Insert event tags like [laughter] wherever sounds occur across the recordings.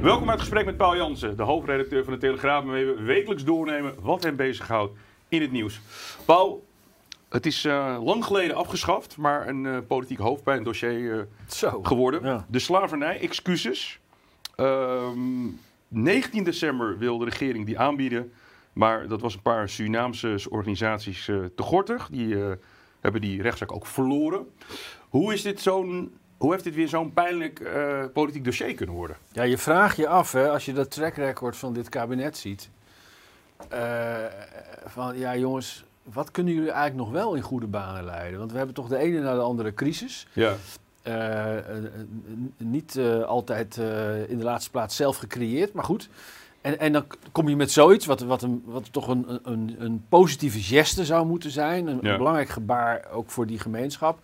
Welkom bij het gesprek met Paul Jansen, de hoofdredacteur van de Telegraaf, waarmee we wekelijks doornemen wat hem bezighoudt in het nieuws. Paul, het is eh, lang geleden afgeschaft, maar een uh, politiek hoofdpijndossier uh, Zo. geworden. Ja. De slavernij, excuses. Ehm 19 december wil de regering die aanbieden, maar dat was een paar Surinaamse organisaties eh, te gortig. Die eh, hebben die rechtszaak ook verloren. Hoe, is dit zo'n, hoe heeft dit weer zo'n pijnlijk eh, politiek dossier kunnen worden? Ja, je vraagt je af, hè, als je dat track record van dit kabinet ziet. eh, van ja, jongens, wat kunnen jullie eigenlijk nog wel in goede banen leiden? Want we hebben toch de ene na de andere crisis. Ja. Eh, niet altijd in de laatste plaats zelf gecreëerd, maar goed. En, en dan kom je met zoiets, wat, wat, een, wat toch een, een, een positieve geste zou moeten zijn. Een, Ja. een belangrijk gebaar ook voor die gemeenschap.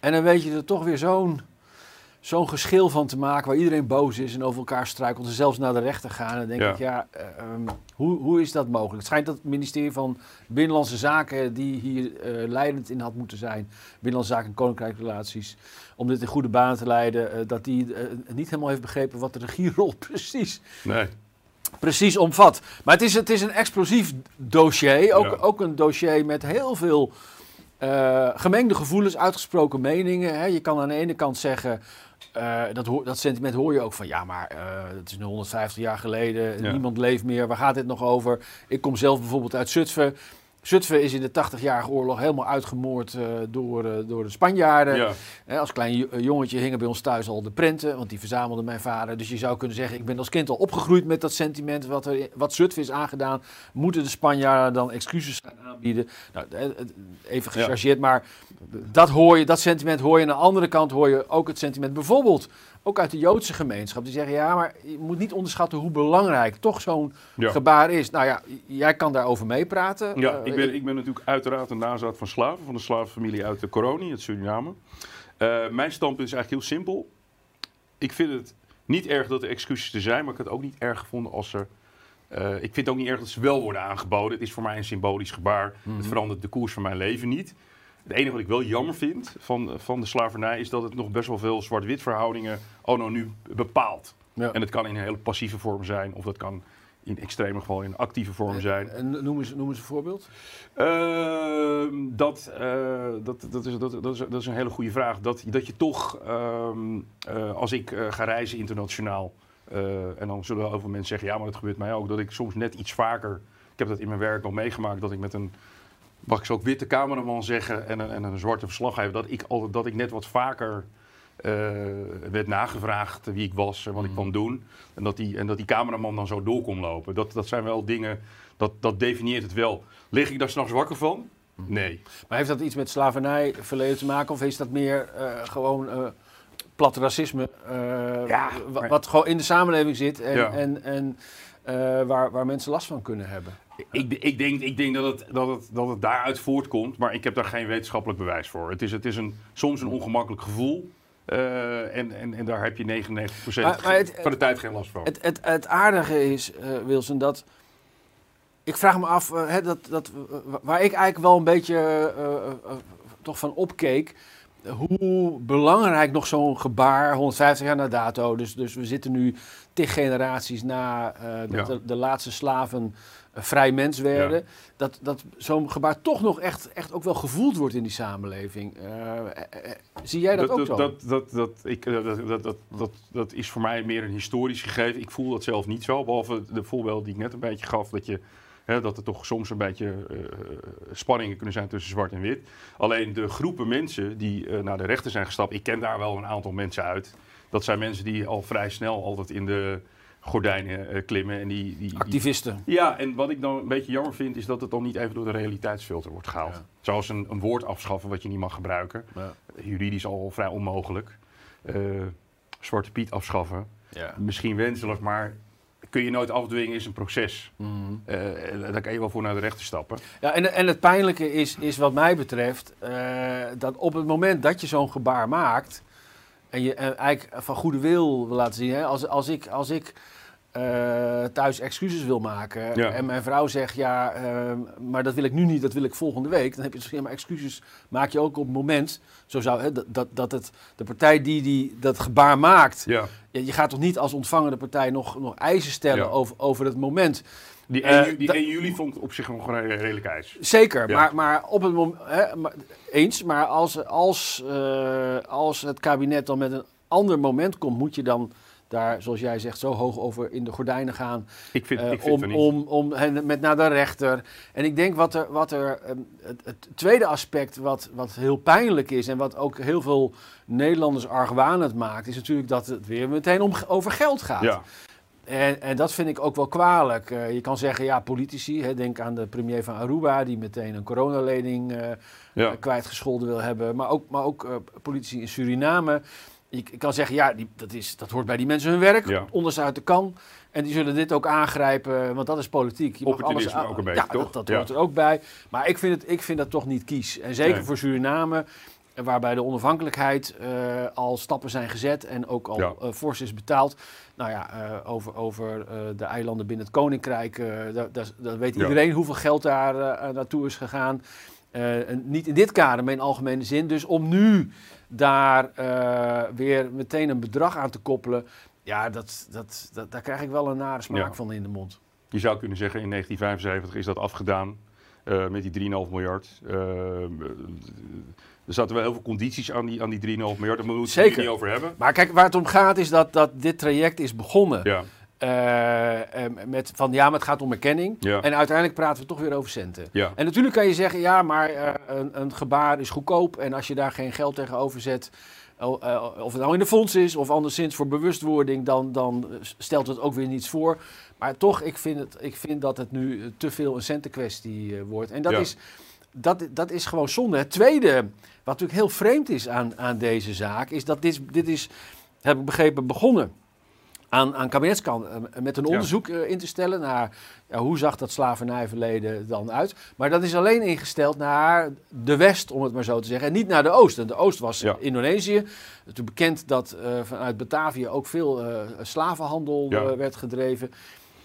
En dan weet je er toch weer zo'n zo'n geschil van te maken waar iedereen boos is en over elkaar struikelt en zelfs naar de rechter gaan. En dan denk Ja. ik, ja, eh, ehm, hoe, hoe is dat mogelijk? Het schijnt dat het ministerie van Binnenlandse Zaken, die hier eh, leidend in had moeten zijn, Binnenlandse Zaken en Koninkrijksrelaties, om dit in goede banen te leiden, eh, dat die niet helemaal heeft begrepen wat de regierol [laughs] precies, Nee. precies omvat. Maar het is, het is een explosief dossier, ook, Ja. ook een dossier met heel veel gemengde gevoelens, uitgesproken meningen. Hè. Je kan aan de ene kant zeggen, eh, dat, dat sentiment hoor je ook van, ja, maar eh, het is nu 150 jaar geleden, Ja. niemand leeft meer, waar gaat dit nog over? Ik kom zelf bijvoorbeeld uit Zutphen. Zutphen is in de 80-jarige oorlog helemaal uitgemoord eh, door, eh, door de Spanjaarden. Ja. Als klein jo- jongetje hingen bij ons thuis al de prenten, want die verzamelde mijn vader. Dus je zou kunnen zeggen, ik ben als kind al opgegroeid met dat sentiment wat, er, wat Zutphen is aangedaan. Moeten de Spanjaarden dan excuses gaan aanbieden? Nou, eh, eh, even Ja. gechargeerd, maar dat, hoor je, dat sentiment hoor je. Aan de andere kant hoor je ook het sentiment bijvoorbeeld, ook uit de Joodse gemeenschap. Die zeggen, ja, maar je moet niet onderschatten hoe belangrijk toch zo'n Ja. gebaar is. Nou ja, jij kan daarover meepraten. Ja, Eh, ik ben, ik ben natuurlijk uiteraard een nazaat van slaven, van de slavenfamilie uit de Coroni, het Suriname. Eh, mijn standpunt is eigenlijk heel simpel. Ik vind het niet erg dat er excuses er zijn, maar ik had het ook niet erg gevonden als er... eh, ik vind het ook niet erg dat ze wel worden aangeboden. Het is voor mij een symbolisch gebaar. Het verandert de koers van mijn leven niet. Het enige wat ik wel jammer vind van, van de slavernij is dat het nog best wel veel zwart-wit verhoudingen anno nu bepaalt. Ja. En het kan in een hele passieve vorm zijn, of dat kan in extreme geval in een actieve vorm zijn. En noem eens, noem eens een voorbeeld. Ehm, dat, eh, dat, dat, is, dat, dat, is, dat is een hele goede vraag. Dat, dat je toch, ehm, eh, als ik eh, ga reizen internationaal, en dan zullen heel veel mensen zeggen, ja, maar dat gebeurt mij ook, dat ik soms net iets vaker, ik heb dat in mijn werk wel meegemaakt, dat ik met een, mag ik zo ook witte cameraman zeggen, en een, en een zwarte verslaggever, dat ik, altijd, dat ik net wat vaker eh, werd nagevraagd wie ik was en wat ik kwam doen. En dat die, en dat die cameraman dan zo door kon lopen. Dat, dat zijn wel dingen, dat, dat definieert het wel. Lig ik daar s'nachts wakker van? Nee. Maar heeft dat iets met slavernij verleden te maken? Of is dat meer eh, gewoon eh, plat racisme? Ja, maar- Wat gewoon in de samenleving zit en, Ja. en, en waar, waar mensen last van kunnen hebben. Ik, ik, denk, ik denk dat, het, dat, het, dat het daaruit voortkomt, maar ik heb daar geen wetenschappelijk bewijs voor. Het is, het is een, soms een ongemakkelijk gevoel. eh, en, en, en daar heb je 99% Maar- maar het- van de tijd geen last van. Het, het, het aardige is, eh, Wilson, dat... Ik vraag me af, eh, hè, dat, dat, waar ik eigenlijk wel een beetje toch van opkeek... Hoe belangrijk nog zo'n gebaar, 150 jaar na dato, dus, dus we zitten nu tig generaties na eh, dat Ja. de, de laatste slaven eh, vrij mens werden, Ja. dat, dat zo'n gebaar toch nog echt, echt ook wel gevoeld wordt in die samenleving. Eh, zie jij dat, ook zo? Dat, dat, dat, ik, dat, dat, dat, dat, dat is voor mij meer een historisch gegeven. Ik voel dat zelf niet zo, behalve de voorbeelden die ik net een beetje gaf. Dat, je, hè, dat er toch soms een beetje eh, spanningen kunnen zijn tussen zwart en wit. Alleen de groepen mensen die eh, naar de rechter zijn gestapt, ik ken daar wel een aantal mensen uit. Dat zijn mensen die al vrij snel altijd in de gordijnen eh, klimmen. En die, die, die- Activisten. ja, en wat ik dan een beetje jammer vind, is dat het dan niet even door de realiteitsfilter wordt gehaald. Ja. Zoals een, een woord afschaffen wat je niet mag gebruiken. Ja. Juridisch al vrij onmogelijk. Eh, Zwarte Piet afschaffen. Ja. Misschien wenselijk, maar kun je nooit afdwingen, is een proces. En daar kan je wel voor naar de rechter stappen. Ja, en, en het pijnlijke is, is wat mij betreft, eh, dat op het moment dat je zo'n gebaar maakt, en je eh, eigenlijk van goede wil wil laten zien, hè, als, als ik, als ik eh, thuis excuses wil maken Ja. en mijn vrouw zegt, ja, eh, maar dat wil ik nu niet, dat wil ik volgende week, dan heb je gezegd, ja, maar excuses maak je ook op het moment, zo zou, hè, dat, dat, dat het, de partij die, die dat gebaar maakt, Ja. je gaat toch niet als ontvangende partij nog, nog eisen stellen Ja. over, over het moment. Die, Eh, 1, die da- 1 juli vond op zich nog een redelijk ijs. Zeker, Ja. maar, maar op het moment. Hè, maar- eens, maar als, als, eh, als het kabinet dan met een ander moment komt, moet je dan daar, zoals jij zegt, zo hoog over in de gordijnen gaan. Ik vind, eh, ik vind om, het niet. om, om hen met naar de rechter. En ik denk wat er, wat er ehm, het, het tweede aspect, wat, wat heel pijnlijk is en wat ook heel veel Nederlanders argwanend maakt, is natuurlijk dat het weer meteen om, over geld gaat. ja. En, en dat vind ik ook wel kwalijk. Eh, je kan zeggen, ja, politici, hè, denk aan de premier van Aruba, die meteen een coronalening eh Ja. kwijtgescholden wil hebben. Maar ook, maar ook politici in Suriname. Je kan zeggen, ja, die, dat, is, dat hoort bij die mensen hun werk, Ja. onderste uit de kan. En die zullen dit ook aangrijpen, want dat is politiek. Je mag alles aan- ook een beetje, ja, toch? Dat, dat Ja. hoort er ook bij. Maar ik vind, het, ik vind dat toch niet kies. En zeker Nee. voor Suriname, waarbij de onafhankelijkheid eh, al stappen zijn gezet en ook al Ja. eh, fors is betaald. Nou ja, eh, over, over de eilanden binnen het Koninkrijk, daar, daar weet iedereen hoeveel geld daar naartoe is gegaan. Niet in dit kader, maar in algemene zin. Dus om nu daar eh, weer meteen een bedrag aan te koppelen, ja, dat, dat, dat, daar krijg ik wel een nare smaak Ja. van in de mond. Je zou kunnen zeggen, in 1975 is dat afgedaan eh, met die 3,5 miljard. Eh, er zaten wel heel veel condities aan die, aan die 3,5 miljard. Daar moeten we het niet over hebben. Maar kijk, waar het om gaat is dat, dat dit traject is begonnen. Ja, eh, eh, met van ja, maar het gaat om erkenning. Ja. En uiteindelijk praten we toch weer over centen. ja. En natuurlijk kan je zeggen, ja, maar eh, een, een gebaar is goedkoop. En als je daar geen geld tegenover zet, of het nou in de fonds is of anderszins voor bewustwording, dan, dan stelt het ook weer niets voor. Maar toch, ik vind, het, ik vind dat het nu te veel een centenkwestie wordt. En dat, Ja. is, dat, dat is gewoon zonde. Het tweede, wat natuurlijk heel vreemd is aan, aan deze zaak, is dat dit, dit is, heb ik begrepen, begonnen aan, aan kabinetskant eh, met een onderzoek eh, in te stellen naar ja, hoe zag dat slavernijverleden dan uit. Maar dat is alleen ingesteld naar de West, om het maar zo te zeggen, en niet naar de Oost. En de Oost was Ja. Indonesië. Het is natuurlijk bekend dat eh, vanuit Batavia ook veel slavenhandel werd gedreven.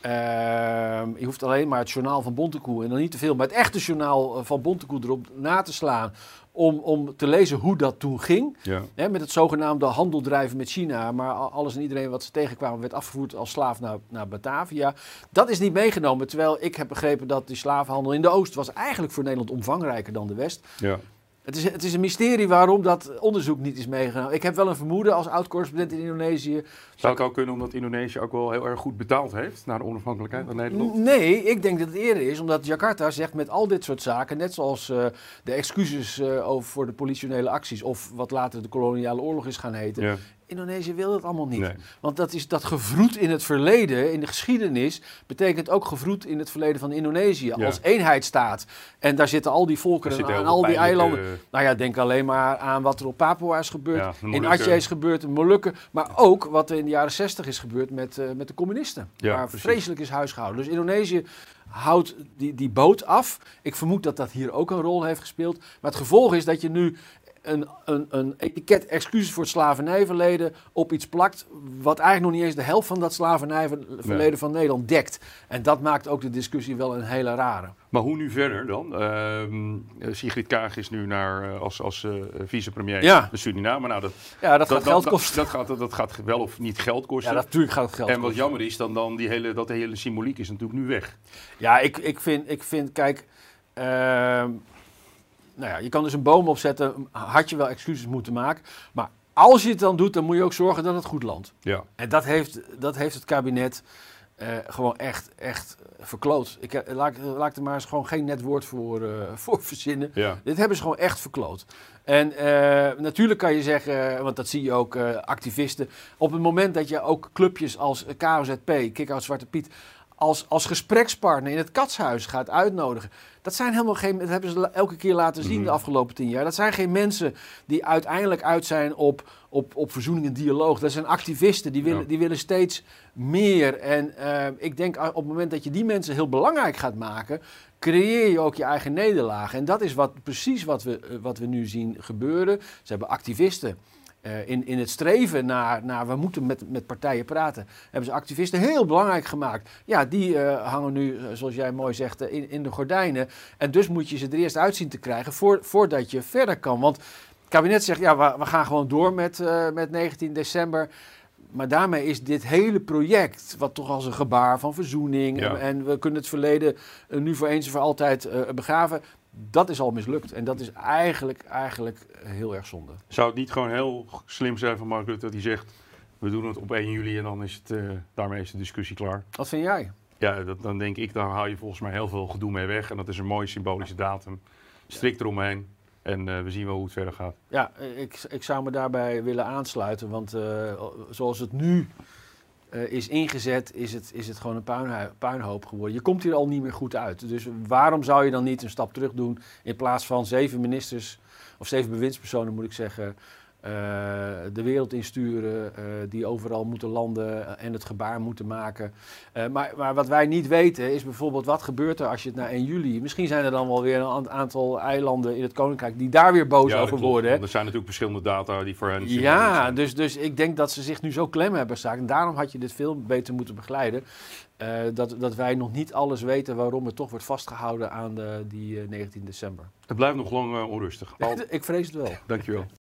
Ehm, je hoeft alleen maar het journaal van Bontekoe, en dan niet te veel, maar het echte journaal van Bontekoe erop na te slaan. Om, om te lezen hoe dat toen ging. ja. Hè, met het zogenaamde handel drijven met China. Maar alles en iedereen wat ze tegenkwamen werd afgevoerd als slaaf naar, naar Batavia. Dat is niet meegenomen. Terwijl ik heb begrepen dat die slavenhandel in de Oost was eigenlijk voor Nederland omvangrijker dan de West. ja. Het is, het is een mysterie waarom dat onderzoek niet is meegenomen. Ik heb wel een vermoeden als oud-correspondent in Indonesië. Zou het ook kunnen omdat Indonesië ook wel heel erg goed betaald heeft na de onafhankelijkheid van Nederland? Nee, ik denk dat het eerder is, omdat Jakarta zegt met al dit soort zaken, net zoals eh, de excuses eh, over voor de politionele acties, of wat later de koloniale oorlog is gaan heten. Ja. Indonesië wil dat allemaal niet. Nee. Want dat, is, dat gevroed in het verleden, in de geschiedenis, betekent ook gevroed in het verleden van Indonesië Ja. als eenheidsstaat. En daar zitten al die Er volkeren heel al die eilanden. Nou ja, denk alleen maar aan wat er op Papua is gebeurd, Ja, in. Aceh is gebeurd, in Molukken. Maar ook wat er in de jaren 60 is gebeurd met, eh, met de communisten. Ja, waar precies. vreselijk is huisgehouden. Dus Indonesië houdt die, die boot af. Ik vermoed dat dat hier ook een rol heeft gespeeld. Maar het gevolg is dat je nu een, een, een etiket excuses voor het slavernijverleden op iets plakt. wat eigenlijk nog niet eens de helft van dat slavernijverleden Nee. van Nederland dekt. En dat maakt ook de discussie wel een hele rare. Maar hoe nu verder dan? Ehm, eh, Sigrid Kaag is nu naar, eh, als, als eh, vicepremier Ja. de Suriname. Nou, dat, Ja, dat, gaat geld kosten. Dat, gaat, dat gaat wel of niet geld ja, kosten. dat, natuurlijk gaat het geld en wat kosten. jammer is, dan, dan die hele, dat hele symboliek is natuurlijk nu weg. Ja, ik, ik, vind, ik vind, kijk, ehm, nou ja, je kan dus een boom opzetten, had je wel excuses moeten maken. Maar als je het dan doet, dan moet je ook zorgen dat het goed landt. Ja. En dat heeft, dat heeft het kabinet eh, gewoon echt, echt verkloot. Ik, heb- laat, laat ik er maar eens gewoon geen net woord voor, eh, [laughs] voor verzinnen. Ja. Dit hebben ze gewoon echt verkloot. En eh, natuurlijk kan je zeggen, want dat zie je ook, eh, activisten. Op het moment dat je ook clubjes als KOZP, Kick-Out Zwarte Piet, als, als gesprekspartner in het katshuis gaat uitnodigen. Dat zijn helemaal geen, dat hebben ze elke keer laten zien Mhm. de afgelopen tien jaar. Dat zijn geen mensen die uiteindelijk uit zijn op, op, op verzoening en dialoog. Dat zijn activisten, die willen, Ja. die willen steeds meer. En eh, ik denk ah, op het moment dat je die mensen heel belangrijk gaat maken, creëer je ook je eigen nederlaag. En dat is wat, precies wat we, eh, wat we nu zien gebeuren. Ze hebben activisten. Eh, in, in het streven naar, naar we moeten met, met partijen praten, hebben ze activisten heel belangrijk gemaakt. Ja, die eh, hangen nu, eh, zoals jij mooi zegt, in, in de gordijnen. En dus moet je ze er eerst uit zien te krijgen voor, voordat je verder kan. Want het kabinet zegt, ja, we, we gaan gewoon door met, met 19 december. Maar daarmee is dit hele project, wat toch als een gebaar van verzoening... Ja. en, en we kunnen het verleden nu voor eens en voor altijd begraven... dat is al mislukt. En dat is eigenlijk, eigenlijk heel erg zonde. Zou het niet gewoon heel slim zijn van Mark Rutte dat hij zegt... we doen het op 1 juli en dan is het, eh, daarmee is de discussie klaar. Wat vind jij? Ja, dat, dan denk ik, daar haal je volgens mij heel veel gedoe mee weg. En dat is een mooie symbolische datum. Strikt eromheen. En eh, we zien wel hoe het verder gaat. Ja, ik, ik zou me daarbij willen aansluiten. Want eh, zoals het nu eh, is ingezet, is het, is het gewoon een puinhoop geworden. Je komt hier al niet meer goed uit. Dus waarom zou je dan niet een stap terug doen in plaats van zeven ministers, of zeven bewindspersonen moet ik zeggen, de wereld insturen, eh, die overal moeten landen en het gebaar moeten maken. Eh, maar, maar wat wij niet weten is bijvoorbeeld wat gebeurt er als je het na 1 juli... Misschien zijn er dan wel weer een aan- aantal eilanden in het Koninkrijk die daar weer boos Ja, over klopt, worden. Er zijn natuurlijk verschillende data die voor hen... Ja, zijn. dus, dus ik denk dat ze zich nu zo klem hebben staan. En daarom had je dit veel beter moeten begeleiden. Eh, dat, dat wij nog niet alles weten waarom het toch wordt vastgehouden aan de, die eh, 19 december. Het blijft nog lang eh, onrustig. [laughs] Ik vrees het wel. dankjewel.